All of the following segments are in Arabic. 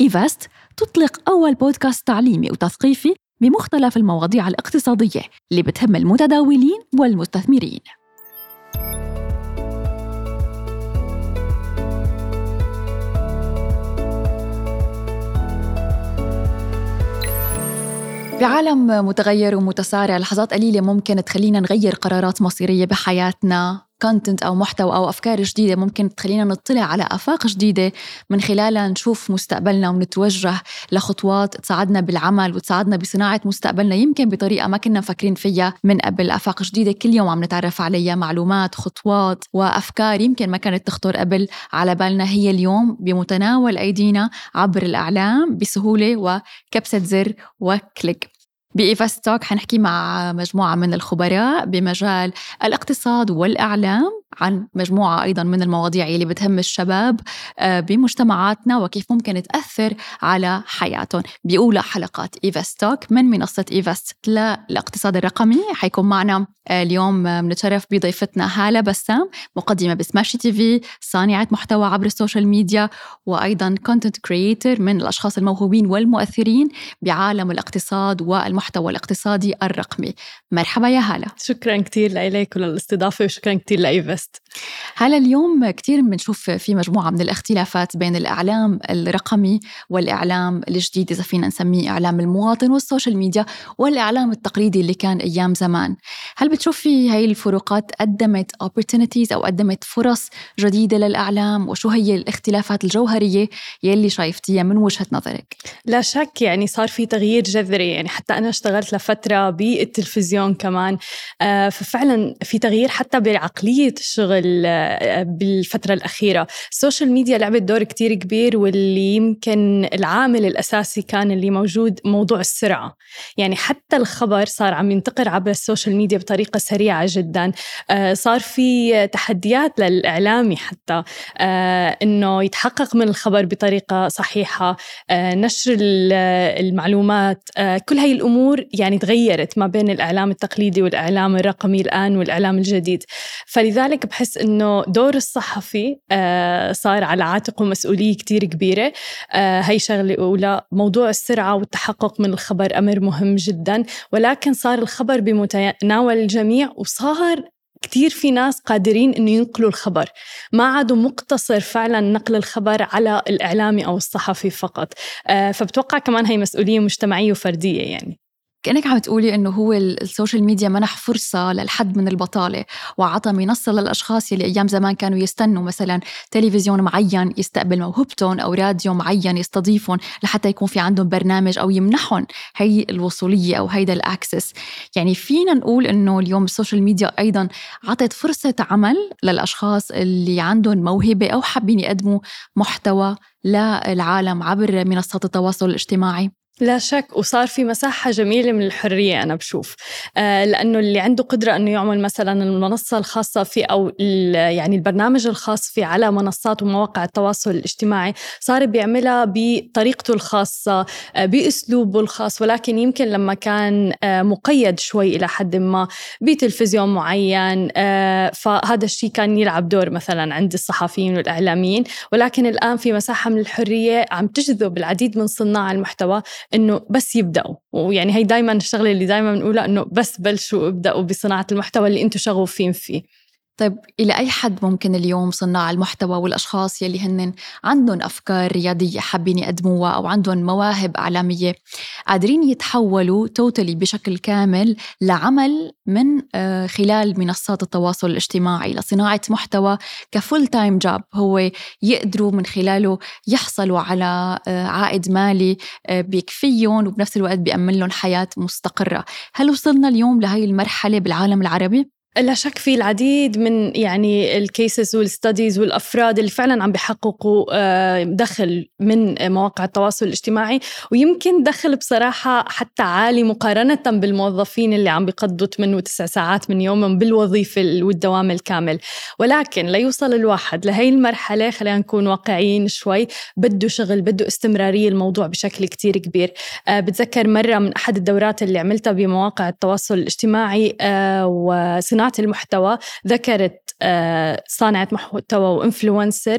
Evest تطلق أول بودكاست تعليمي وتثقيفي بمختلف المواضيع الاقتصادية اللي بتهم المتداولين والمستثمرين. بعالم متغير ومتسارع لحظات قليلة ممكن تخلينا نغير قرارات مصيرية بحياتنا. content أو محتوى أو أفكار جديدة ممكن تخلينا نطلع على آفاق جديدة من خلالها نشوف مستقبلنا ونتوجه لخطوات تساعدنا بالعمل وتساعدنا بصناعة مستقبلنا. يمكن بطريقة ما كنا مفكرين فيها من قبل. آفاق جديدة كل يوم عم نتعرف عليها معلومات خطوات وأفكار يمكن ما كانت تخطر قبل على بالنا. هي اليوم بمتناول أيدينا عبر الإعلام بسهولة وكبسة زر وكليك. بإيفاستوك حنحكي مع مجموعة من الخبراء بمجال الاقتصاد والإعلام عن مجموعة أيضا من المواضيع اللي بتهم الشباب آه، بمجتمعاتنا وكيف ممكن تأثر على حياتهم. بأولى حلقات Evest Talk من منصة Evest للاقتصاد الرقمي. حيكون معنا آه، اليوم بنتشرف بضيفتنا هالة بسام مقدمة بسماشي TV صانعة محتوى عبر ال social media وأيضا content creator من الأشخاص الموهوبين والمؤثرين بعالم الاقتصاد والمحتوى الاقتصادي الرقمي. مرحبا يا هالة شكرا كثير لك وللاستضافة وشكرا كثير ل Evest. هلا اليوم كثير بنشوف في مجموعة من الاختلافات بين الإعلام الرقمي والإعلام الجديد إذا فينا نسميه إعلام المواطن وال social media والإعلام التقليدي اللي كان أيام زمان. هل بتشوفي هاي الفروقات قدمت opportunities أو قدمت فرص جديدة للإعلام؟ وشو هي الاختلافات الجوهرية يلي شايفتيها من وجهة نظرك؟ لا شك يعني صار في تغيير جذري يعني حتى أنا اشتغلت لفترة بالتلفزيون كمان. آه، ففعلا في تغيير حتى بعقلية الشغل آه، بالفترة الأخيرة. ال social media لعبت دور كتير كبير واللي يمكن العامل الأساسي كان اللي موجود موضوع السرعة. يعني حتى الخبر صار عم ينتقل عبر ال social media بطريقة سريعة جدا. آه، صار في تحديات للإعلامي حتى إنه يتحقق من الخبر بطريقة صحيحة. نشر المعلومات. كل هاي الأمور يعني تغيرت ما بين الإعلام التقليدي والإعلام الرقمي الآن والإعلام الجديد. فلذلك بحس إنه دور الصحفي آه، صار على عاتقه مسؤوليه كتير كبيرة. آه، هي شغلة أولى. موضوع السرعة والتحقق من الخبر أمر مهم جدا. ولكن صار الخبر بمتناول الجميع وصار كتير في ناس قادرين إنه ينقلوا الخبر. ما عادوا مقتصر فعلا نقل الخبر على الإعلامي أو الصحفي فقط. آه، فبتوقع كمان هي مسؤولية مجتمعية وفردية يعني. كأنك عم تقولي إنه هو السوشيال ميديا منح فرصة للحد من البطالة وعطى منصة للأشخاص اللي أيام زمان كانوا يستنوا مثلا تلفزيون معين يستقبل موهبتهم أو راديو معين يستضيفهم لحتى يكون في عندهم برنامج أو يمنحهم هي الوصولية أو هيدا ال access. يعني فينا نقول إنه اليوم السوشيال ميديا أيضا عطت فرصة عمل للأشخاص اللي عندهم موهبة أو حابين يقدموا محتوى للعالم عبر منصات التواصل الاجتماعي. لا شك وصار في مساحة جميلة من الحرية أنا بشوف. آه لأنه اللي عنده قدرة أنه يعمل مثلا المنصة الخاصة فيه أو يعني البرنامج الخاص فيه على منصات ومواقع التواصل الاجتماعي صار بيعملها بطريقته الخاصة آه بأسلوبه الخاص. ولكن يمكن لما كان آه مقيد شوي إلى حد ما بتلفزيون معين آه فهذا الشيء كان يلعب دور مثلا عند الصحفيين والإعلاميين. ولكن الآن في مساحة من الحرية عم تجذب العديد من صناع المحتوى إنه بس يبدأوا. ويعني هي دائما الشغلة اللي دائما بنقولها إنه بس بلشوا ابداوا بصناعة المحتوى اللي أنتم شغوفين فيه. طيب إلى أي حد ممكن اليوم صناع المحتوى والأشخاص يلي هن عندهم أفكار رياضية حابين يقدموها أو عندهم مواهب إعلامية قادرين يتحولوا توتالي بشكل كامل لعمل من آه، خلال منصات التواصل الاجتماعي لصناعة محتوى ك full time job هو يقدروا من خلاله يحصلوا على آه، عائد مالي آه، بيكفيهم وبنفس الوقت بيأمن لهم حياة مستقرة هل وصلنا اليوم لهي المرحلة بالعالم العربي؟ لا شك في العديد من يعني ال cases وال studies والافراد اللي فعلا عم بيحققوا آه، دخل من مواقع التواصل الاجتماعي. ويمكن دخل بصراحة حتى عالي مقارنة بالموظفين اللي عم بيقضوا 8 و9 ساعات من يومهم بالوظيفة والدوام الكامل. ولكن ليوصل الواحد لهي المرحلة خلينا نكون واقعيين شوي بده شغل بده استمرارية الموضوع بشكل كتير كبير. آه، بتذكر مرة من أحد الدورات اللي عملتها بمواقع التواصل الاجتماعي آه، صناعة المحتوى ذكرت آه، صانعة محتوى و influencer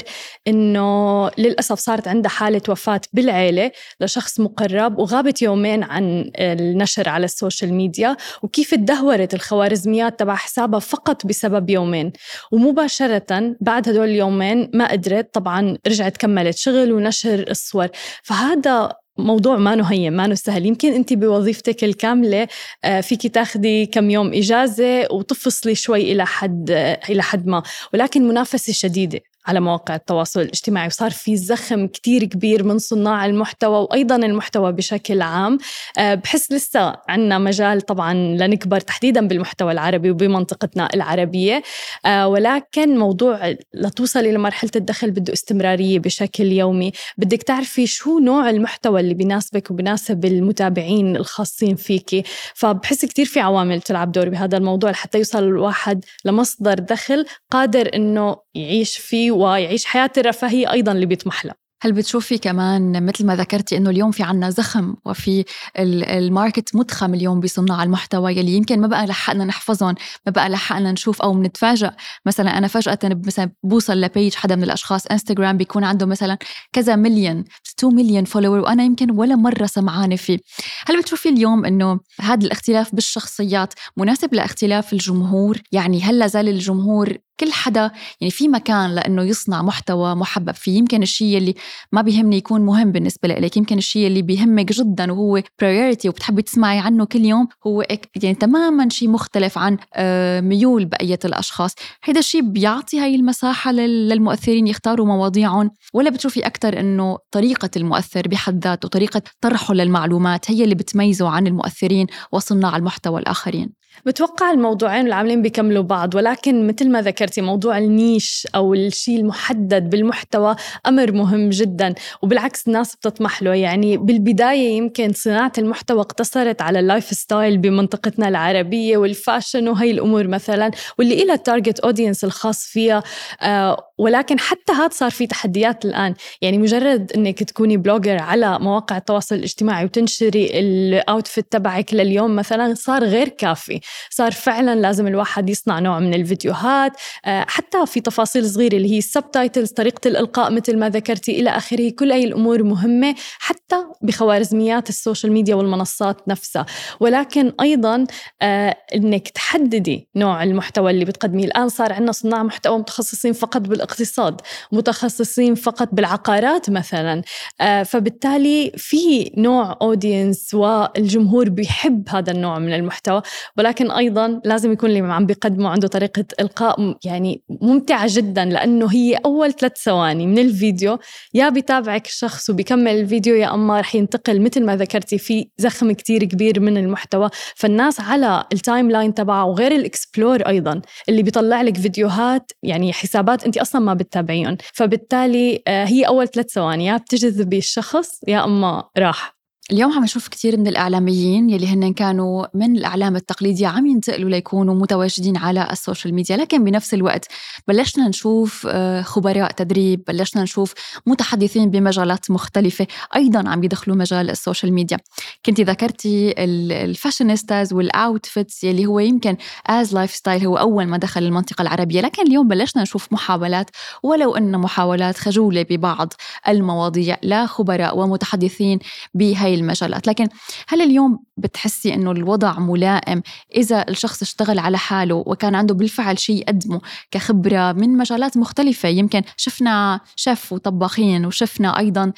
إنه للأسف صارت عندها حالة وفاة بالعيلة لشخص مقرب وغابت يومين عن النشر على السوشيال ميديا وكيف تدهورت الخوارزميات تبع حسابها فقط بسبب يومين. ومباشرة بعد هدول اليومين ما قدرت طبعا رجعت كملت شغل ونشر الصور. فهذا موضوع ما هين ما سهل يمكن انت بوظيفتك الكاملة آه، فيك تاخذي كم يوم إجازة وتفصلي شوي إلى حد إلى حد ما. ولكن منافسة شديدة. على مواقع التواصل الاجتماعي وصار في زخم كتير كبير من صناع المحتوى وأيضا المحتوى بشكل عام. آه، بحس لسه عنا مجال طبعا لنكبر تحديدا بالمحتوى العربي وبمنطقتنا العربية. آه، ولكن موضوع لتوصلي لمرحلة الدخل بده استمرارية بشكل يومي. بدك تعرفي شو نوع المحتوى اللي بيناسبك وبيناسب المتابعين الخاصين فيكي فبحس كتير في عوامل تلعب دور بهذا الموضوع لحتى يوصل الواحد لمصدر دخل قادر إنه يعيش فيه ويعيش حياة الرفاهية أيضا اللي بيطمح لها. هل بتشوفي كمان مثل ما ذكرتي إنه اليوم في عنا زخم وفي ال market متخم اليوم بصناع المحتوى يلي يمكن ما بقى لحقنا نحفظهم ما بقى لحقنا نشوف أو بنتفاجئ مثلا أنا فجأة مثلا بوصل ل page حدا من الأشخاص انستغرام بيكون عنده مثلا كذا مليون 2 مليون follower وأنا يمكن ولا مرة سمعانه فيه. هل بتشوفي اليوم إنه هذا الاختلاف بالشخصيات مناسب لاختلاف الجمهور؟ يعني هل لا زال الجمهور كل حدا يعني في مكان لإنه يصنع محتوى محبب فيه. يمكن الشيء اللي ما بيهمني يكون مهم بالنسبة لك يمكن الشيء اللي بيهمك جدا وهو برايورتي وبتحبي تسمعي عنه كل يوم هو يعني تماما شيء مختلف عن آه، ميول بقية الأشخاص. هذا الشيء بيعطي هاي المساحة للمؤثرين يختاروا مواضيعهم ولا بتشوفي أكثر إنه طريقة المؤثر بحد ذاته طريقة طرحه للمعلومات هي اللي بتميزه عن المؤثرين وصناع المحتوى الآخرين؟ بتوقع الموضوعين العاملين بيكملوا بعض ولكن مثل ما ذكرتي موضوع ال niche أو الشيء المحدد بالمحتوى أمر مهم جدا وبالعكس الناس بتطمح له. يعني بالبداية يمكن صناعة المحتوى اقتصرت على ال lifestyle بمنطقتنا العربية وال fashion وهي الأمور مثلا واللي لها ال target audience الخاص فيها آه ولكن حتى هذا صار في تحديات الآن. يعني مجرد إنك تكوني blogger على مواقع التواصل الاجتماعي وتنشري ال outfit تبعك لليوم مثلا صار غير كافي. صار فعلا لازم الواحد يصنع نوع من الفيديوهات. آه، حتى في تفاصيل صغيرة اللي هي ال subtitles طريقة الإلقاء مثل ما ذكرتي إلى آخره كل هي الأمور مهمة حتى بخوارزميات السوشيال ميديا والمنصات نفسها. ولكن أيضا آه، إنك تحددي نوع المحتوى اللي بتقدميه. الآن صار عندنا صناع محتوى متخصصين فقط بالاقتصاد متخصصين فقط بالعقارات مثلا. آه، فبالتالي في نوع audience والجمهور بيحب هذا النوع من المحتوى ولكن أيضا لازم يكون اللي عم بيقدمه عنده طريقة إلقاء يعني ممتعة جدا لأنه هي أول ثلاث ثواني من الفيديو يا بيتابعك الشخص وبيكمل الفيديو يا أما رح ينتقل مثل ما ذكرتي في زخم كتير كبير من المحتوى. فالناس على ال timeline تبعه وغير ال explore أيضا اللي بيطلع لك فيديوهات يعني حسابات أنت أصلا ما بتتابعيهم. فبالتالي آه، هي أول ثلاث ثواني يا بتجذبي الشخص يا أما راح اليوم عم نشوف كثير من الإعلاميين يلي هن كانوا من الإعلام التقليدي عم ينتقلوا ليكونوا متواجدين على السوشيال ميديا لكن بنفس الوقت بلشنا نشوف آه، خبراء تدريب بلشنا نشوف متحدثين بمجالات مختلفة أيضا عم يدخلوا مجال السوشيال ميديا. كنت ذكرتي ال fashionistas وال outfits يلي هو يمكن as lifestyle هو أول ما دخل المنطقة العربية لكن اليوم بلشنا نشوف محاولات ولو أن محاولات خجولة ببعض المواضيع لا خبراء ومتحدثين بهي المجالات. لكن هل اليوم بتحسي إنه الوضع ملائم إذا الشخص اشتغل على حاله وكان عنده بالفعل شيء يقدمه كخبرة من مجالات مختلفة؟ يمكن شفنا شيف وطباخين وشفنا أيضا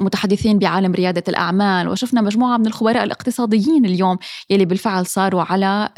متحدثين بعالم ريادة الأعمال وشفنا مجموعة من الخبراء الاقتصاديين اليوم يلي بالفعل صاروا على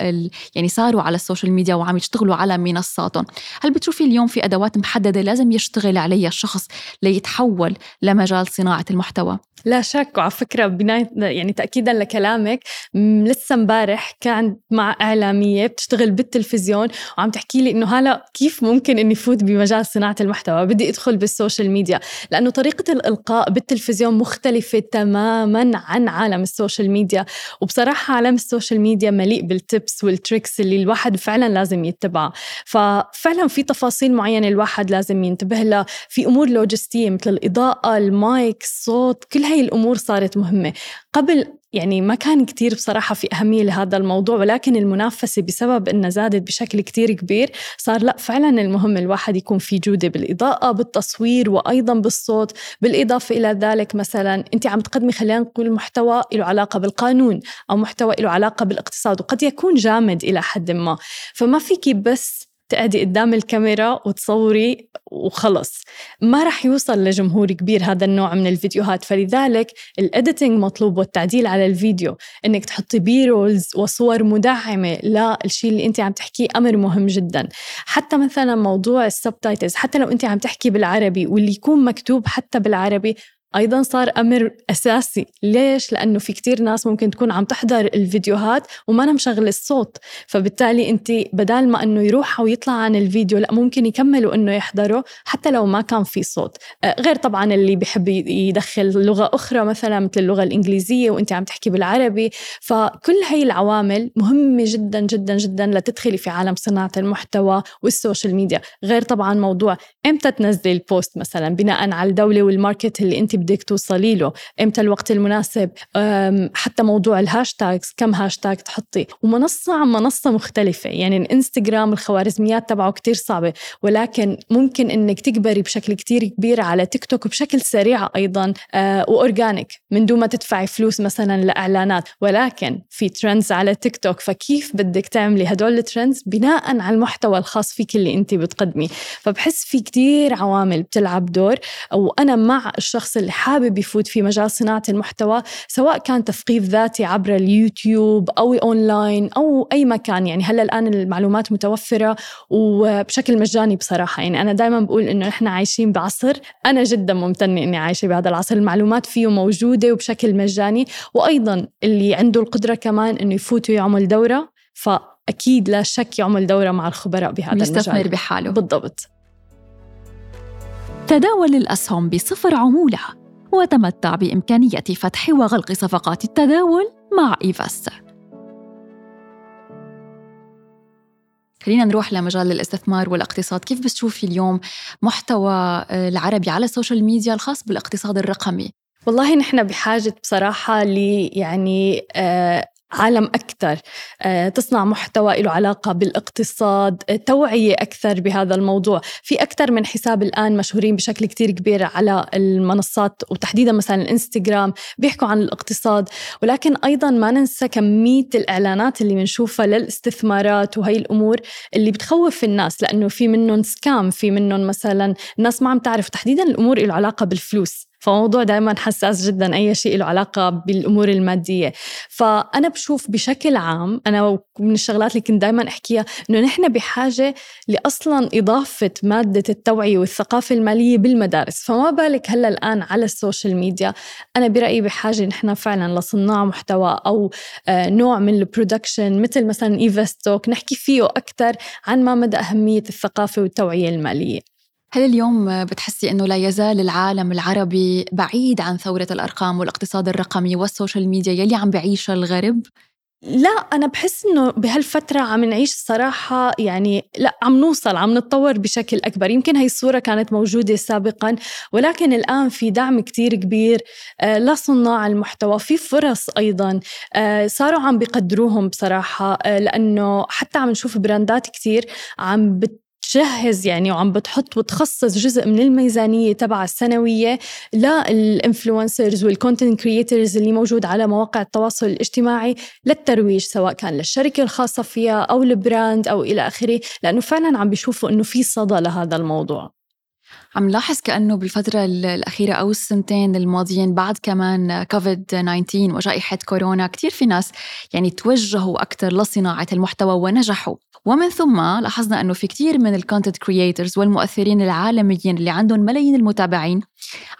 يعني صاروا على السوشيال ميديا وعم يشتغلوا على منصاتهم. هل بتشوفي اليوم في أدوات محددة لازم يشتغل عليها الشخص ليتحول لمجال صناعة المحتوى؟ لا شك وعلى فكرة بناية يعني تأكيدا لكلامك. لسه امبارح كان مع إعلامية بتشتغل بالتلفزيون وعم تحكي لي إنه هلا كيف ممكن إني فوت بمجال صناعة المحتوى. بدي أدخل بالسوشيال ميديا لأنه طريقة الإلقاء بالتلفزيون مختلفة تماما عن عالم السوشيال ميديا. وبصراحة عالم السوشيال ميديا مليء بال tips وال tricks اللي الواحد فعلا لازم يتبعها ففعلا في تفاصيل معينة الواحد لازم ينتبه لها. في أمور لوجستية مثل الإضاءة المايك الصوت كل هاي الأمور صارت معلومات مهمة. قبل يعني ما كان كتير بصراحة في أهمية لهذا الموضوع ولكن المنافسة بسبب أنها زادت بشكل كتير كبير صار لأ فعلا المهم الواحد يكون في جودة بالإضاءة بالتصوير وأيضا بالصوت بالإضافة إلى ذلك مثلا أنت عم تقدمي خلينا نقول محتوى له علاقة بالقانون أو محتوى له علاقة بالاقتصاد وقد يكون جامد إلى حد ما. فما فيكي بس تقعدي قدام الكاميرا وتصوري وخلص. ما رح يوصل لجمهور كبير هذا النوع من الفيديوهات. فلذلك ال editing مطلوب والتعديل على الفيديو. إنك تحطي B-rolls وصور مدعمة للشيء اللي أنت عم تحكيه أمر مهم جدا. حتى مثلا موضوع ال subtitles حتى لو أنت عم تحكي بالعربي واللي يكون مكتوب حتى بالعربي أيضا صار أمر أساسي. ليش؟ لأنه في كتير ناس ممكن تكون عم تحضر الفيديوهات ومانا مشغلة الصوت. فبالتالي أنت بدال ما إنه يروحوا ويطلع عن الفيديو لا ممكن يكملوا إنه يحضروا حتى لو ما كان في صوت. آه، غير طبعا اللي بيحب يدخل لغة أخرى مثلا مثل اللغة الإنجليزية وأنت عم تحكي بالعربي. فكل هي العوامل مهمة جدا جدا جدا لتدخلي في عالم صناعة المحتوى والسوشيال ميديا. غير طبعا موضوع إمتى تنزلي ال post مثلا بناء على الدولة وال market اللي أنت بدك توصلي له؟ إمتى الوقت المناسب؟ حتى موضوع ال hashtags كم هاشتاج تحطي؟ ومنصة عن منصة مختلفة يعني الإنستغرام الخوارزميات تبعه كتير صعبة ولكن ممكن إنك تكبري بشكل كتير كبير على تيك توك بشكل سريع أيضا آه، و organic من دون ما تدفعي فلوس مثلا لإعلانات. ولكن في trends على تيك توك فكيف بدك تعملي هدول ال trends بناء على المحتوى الخاص فيك اللي انت بتقدمي. فبحس في كتير عوامل بتلعب دور وأنا مع الشخص اللي حابب يفوت في مجال صناعة المحتوى سواء كان تثقيف ذاتي عبر اليوتيوب أو أونلاين أو أي مكان. يعني هلأ الآن المعلومات متوفرة وبشكل مجاني بصراحة. يعني أنا دائما بقول إنه نحن عايشين بعصر أنا جدا ممتنة إني عايشة بهذا العصر. المعلومات فيه موجودة وبشكل مجاني وأيضا اللي عنده القدرة كمان إنه يفوت ويعمل دورة فأكيد لا شك يعمل دورة مع الخبراء بهذا المجال. يستثمر بحاله. بالضبط. تداول الأسهم بصفر عمولة. وتمتع بإمكانية فتح وغلق صفقات التداول مع إيفست خلينا نروح لمجال الاستثمار والاقتصاد. كيف بتشوفي اليوم محتوى العربي على ال social media الخاص بالاقتصاد الرقمي؟ والله نحن بحاجة بصراحة ل يعني آه عالم أكثر. آه، تصنع محتوى له علاقة بالاقتصاد آه، توعية أكثر بهذا الموضوع. في أكثر من حساب الآن مشهورين بشكل كتير كبير على المنصات وتحديدا مثلا الإنستغرام بيحكوا عن الاقتصاد. ولكن أيضا ما ننسى كمية الإعلانات اللي بنشوفها للاستثمارات وهي الأمور اللي بتخوف الناس لأنه في منهم سكام في منهم مثلا الناس ما عم تعرف تحديدا الأمور له علاقة بالفلوس. فموضوع دائما حساس جدا أي شيء له علاقة بالأمور المادية. فأنا بشوف بشكل عام أنا من الشغلات اللي كنت دائما أحكيها إنه نحن بحاجة لاصلا إضافة مادة التوعية والثقافة المالية بالمدارس. فما بالك هلأ الآن على ال social media؟ أنا برأيي بحاجة نحن فعلا لصناع محتوى أو آه، نوع من ال production مثل مثلا إيفستوك نحكي فيه أكثر عن ما مدى أهمية الثقافة والتوعية المالية. هل اليوم بتحسي إنه لا يزال العالم العربي بعيد عن ثورة الأرقام والاقتصاد الرقمي وال social media يلي عم بعيشها الغرب؟ لا أنا بحس إنه بهالفترة عم نعيش الصراحة يعني لا عم نوصل عم نتطور بشكل أكبر يمكن هاي الصورة كانت موجودة سابقا ولكن الآن في دعم كتير كبير آه، لصناع المحتوى في فرص أيضا آه، صاروا عم بيقدروهم بصراحة آه، لأنه حتى عم نشوف براندات كتير عم بت تجهز يعني وعم بتحط وتخصص جزء من الميزانية تبع السنوية لل influencers وال content creators اللي موجود على مواقع التواصل الاجتماعي للترويج سواء كان للشركة الخاصة فيها أو البراند أو إلى آخره لأنه فعلا عم بيشوفوا إنه في صدى لهذا الموضوع. عم لاحظ كأنه بالفترة الأخيرة أو السنتين الماضيين بعد كمان كوفيد 19 وجائحة كورونا كتير في ناس يعني توجهوا أكثر لصناعة المحتوى ونجحوا. ومن ثم لاحظنا أنه في كتير من ال content creators والمؤثرين العالميين اللي عندهم ملايين المتابعين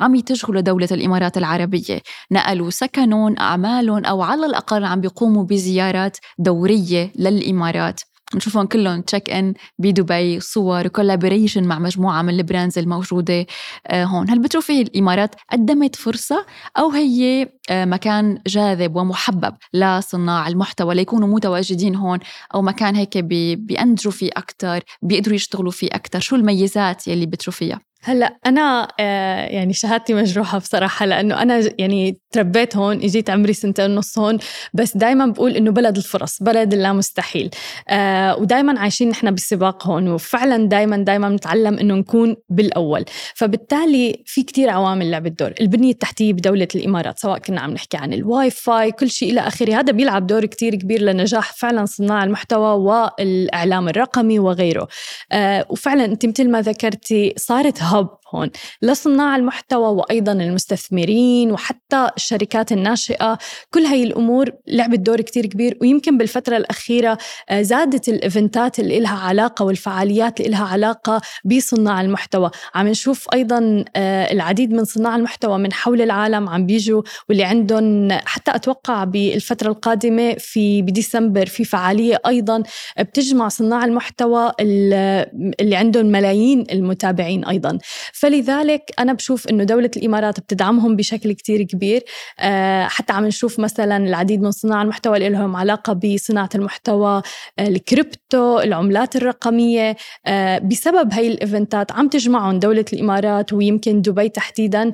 عم يتجهوا لدولة الإمارات العربية. نقلوا سكنهم أعمالهم أو على الأقل عم بيقوموا بزيارات دورية للإمارات. نشوفهم كلهم check in بدبي صور و collaboration مع مجموعة من ال brands الموجودة آه، هون. هل بتشوفي الإمارات قدمت فرصة أو هي آه، مكان جاذب ومحبب لصناع المحتوى ليكونوا متواجدين هون؟ أو مكان هيك بينجحوا فيه أكثر بيقدروا يشتغلوا فيه أكثر شو الميزات يلي بتشوفيها؟ هلأ أنا آه، يعني شهادتي مجروحة بصراحة لأنه أنا يعني تربيت هون إجيت عمري سنتين ونص هون بس دائما بقول إنه بلد الفرص بلد اللا مستحيل. آه ودائما عايشين نحن بالسباق هون وفعلا دائما دائما بنتعلم إنه نكون بالأول. فبالتالي في كتير عوامل لعبت دور البنية التحتية بدولة الإمارات سواء كنا عم نحكي عن الواي فاي كل شيء إلى آخره. هذا بيلعب دور كتير كبير لنجاح فعلا صناع المحتوى والإعلام الرقمي وغيره. آه وفعلا أنت مثل ما ذكرتي صارت help هون. لصناع المحتوى وأيضا المستثمرين وحتى الشركات الناشئة كل هاي الأمور لعبت دور كتير كبير. ويمكن بالفترة الأخيرة آه، زادت الإيفنتات اللي لها علاقة والفعاليات اللي لها علاقة بصناع المحتوى. عم نشوف أيضا آه، العديد من صناع المحتوى من حول العالم عم بيجوا واللي عندهم حتى أتوقع بالفترة القادمة في بديسمبر في فعالية أيضا بتجمع صناع المحتوى اللي عندهم ملايين المتابعين أيضا. فلذلك أنا بشوف أنه دولة الإمارات بتدعمهم بشكل كتير كبير. آه، حتى عم نشوف مثلا العديد من صناع المحتوى اللي لهم علاقة بصناعة المحتوى آه، الكريبتو العملات الرقمية. آه، بسبب هاي الإيفنتات عم تجمعهم دولة الإمارات ويمكن دبي تحديدا.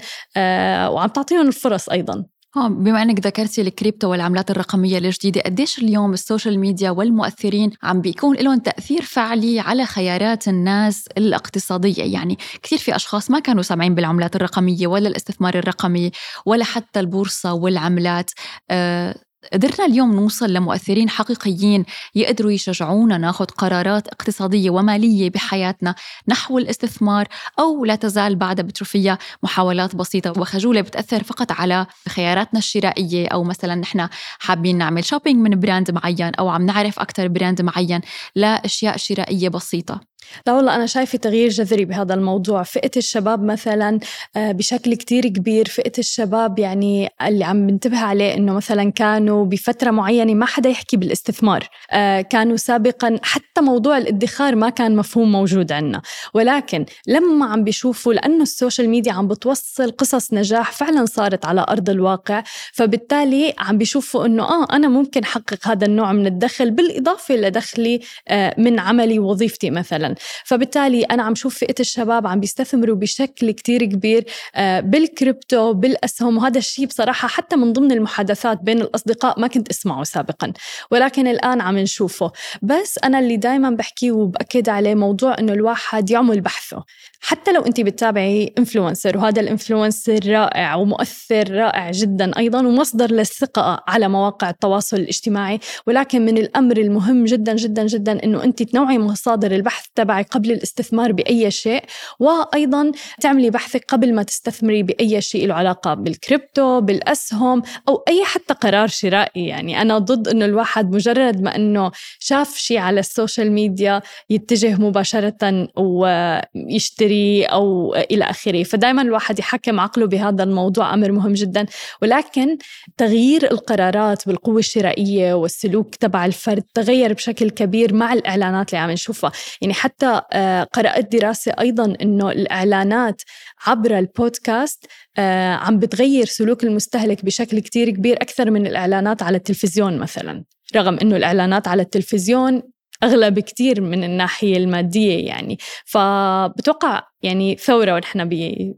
وعم تعطيهم الفرص أيضا. بما انك ذكرتي الكريبتو والعملات الرقمية الجديدة قديش اليوم ال social media والمؤثرين عم بيكون لهم تأثير فعلي على خيارات الناس الاقتصادية؟ يعني كثير في أشخاص ما كانوا سامعين بالعملات الرقمية ولا الاستثمار الرقمي ولا حتى البورصة والعملات. أه قدرنا اليوم نوصل لمؤثرين حقيقيين يقدروا يشجعونا ناخذ قرارات اقتصادية ومالية بحياتنا نحو الاستثمار أو لا تزال بعد بتروفيا محاولات بسيطة. وخجولة بتأثر فقط على خياراتنا الشرائية أو مثلا نحن حابين نعمل shopping من brand معين أو عم نعرف أكثر brand معين لأشياء شرائية بسيطة. لا والله أنا شايفة تغيير جذري بهذا الموضوع. فئة الشباب مثلا آه، بشكل كتير كبير فئة الشباب يعني اللي عم بنتبه عليه إنه مثلا كانوا بفترة معينة ما حدا يحكي بالاستثمار. آه، كانوا سابقا حتى موضوع الادخار ما كان مفهوم موجود عندنا ولكن لما عم بيشوفوا لأنه السوشيال ميديا عم بتوصل قصص نجاح فعلا صارت على أرض الواقع فبالتالي عم بيشوفوا إنه آه أنا ممكن أحقق هذا النوع من الدخل بالإضافة لدخلي آه، من عملي ووظيفتي مثلا. فبالتالي أنا عم شوف فئة الشباب عم بيستثمروا بشكل كتير كبير آه، بالكريبتو بالأسهم وهذا الشيء بصراحة حتى من ضمن المحادثات بين الأصدقاء ما كنت أسمعه سابقا ولكن الآن عم نشوفه. بس أنا اللي دايما بحكيه وبأكد عليه موضوع أنه الواحد يعمل بحثه. حتى لو أنت بتتابعي influencer وهذا ال influencer رائع ومؤثر رائع جدا أيضا ومصدر للثقة على مواقع التواصل الاجتماعي ولكن من الأمر المهم جدا جدا جدا أنه أنت تنوعي مصادر البحث تبعك قبل الاستثمار بأي شيء وأيضا تعملي بحثك قبل ما تستثمري بأي شيء له علاقة بالكريبتو بالأسهم أو أي حتى قرار شرائي. يعني أنا ضد أنه الواحد مجرد ما أنه شاف شيء على ال social media يتجه مباشرة ويشتري أو إلى آخره. فدائما الواحد يحكم عقله بهذا الموضوع أمر مهم جدا. ولكن تغيير القرارات بالقوة الشرائية والسلوك تبع الفرد تغير بشكل كبير مع الإعلانات اللي عم نشوفها. يعني حتى آه، قرأت دراسة أيضا أنه الإعلانات عبر البودكاست آه، عم بتغير سلوك المستهلك بشكل كتير كبير أكثر من الإعلانات على التلفزيون مثلا رغم أنه الإعلانات على التلفزيون أغلى بكتير من الناحية المادية يعني. فبتوقع يعني ثورة ونحن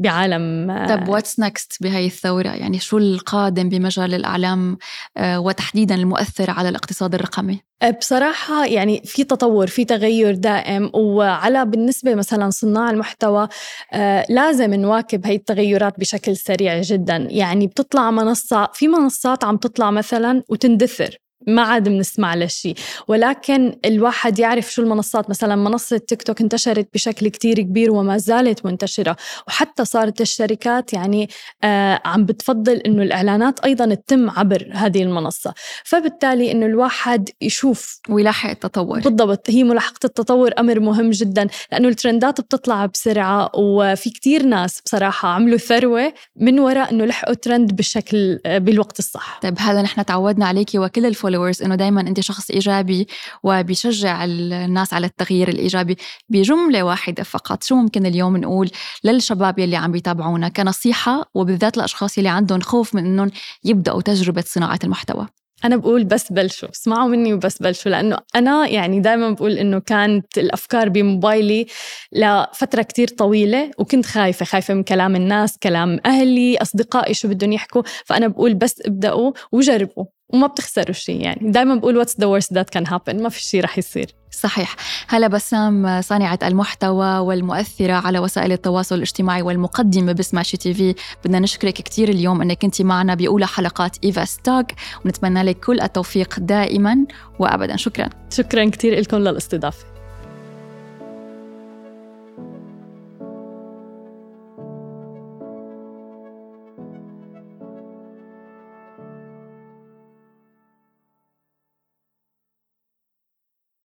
بعالم طب what's next بهاي الثورة؟ يعني شو القادم بمجال الإعلام آه، وتحديدا المؤثر على الاقتصاد الرقمي؟ أه، بصراحة يعني في تطور في تغير دائم. وعلى بالنسبة مثلا صناع المحتوى آه لازم نواكب هاي التغيرات بشكل سريع جدا. يعني بتطلع منصة في منصات عم تطلع مثلا وتندثر. ما عاد بنسمع لشيء ولكن الواحد يعرف شو المنصات. مثلا منصة تيك توك انتشرت بشكل كتير كبير وما زالت منتشرة. وحتى صارت الشركات يعني آه عم بتفضل إنه الإعلانات أيضا تتم عبر هذه المنصة. فبالتالي إنه الواحد يشوف ويلاحق التطور. بالضبط هي ملاحقة التطور أمر مهم جدا. لأنه الترندات بتطلع بسرعة وفي كتير ناس بصراحة عملوا ثروة من وراء إنه لحقوا ترند بالشكل آه، بالوقت الصح. طيب هذا نحن تعودنا عليكي وكل ال fol followers إنه دائما أنت شخص إيجابي وبيشجع الناس على التغيير الإيجابي بجملة واحدة فقط. شو ممكن اليوم نقول للشباب يلي عم بيتابعونا كنصيحة وبالذات الأشخاص يلي عندهم خوف من إنهم يبدأوا تجربة صناعة المحتوى؟ أنا بقول بس بلشوا اسمعوا مني وبس بلشوا لأنه أنا يعني دائما بقول إنه كانت الأفكار بموبايلي لفترة كتير طويلة وكنت خايفة خايفة من كلام الناس كلام أهلي أصدقائي شو بدهم يحكوا فأنا بقول بس ابدأوا وجربوا. وما بتخسروا شيء يعني. دائما بقول what's the worst that can happen. ما في شيء رح يصير. صحيح. هلا بسام صانعة المحتوى والمؤثرة على وسائل التواصل الاجتماعي والمقدمة ب Smashi TV. بدنا نشكرك كثير اليوم أنك كنت معنا بأولى حلقات إيفا ستوك. ونتمنى لك كل التوفيق دائما وأبدا. شكرا. شكرا كثير لكم للاستضافة.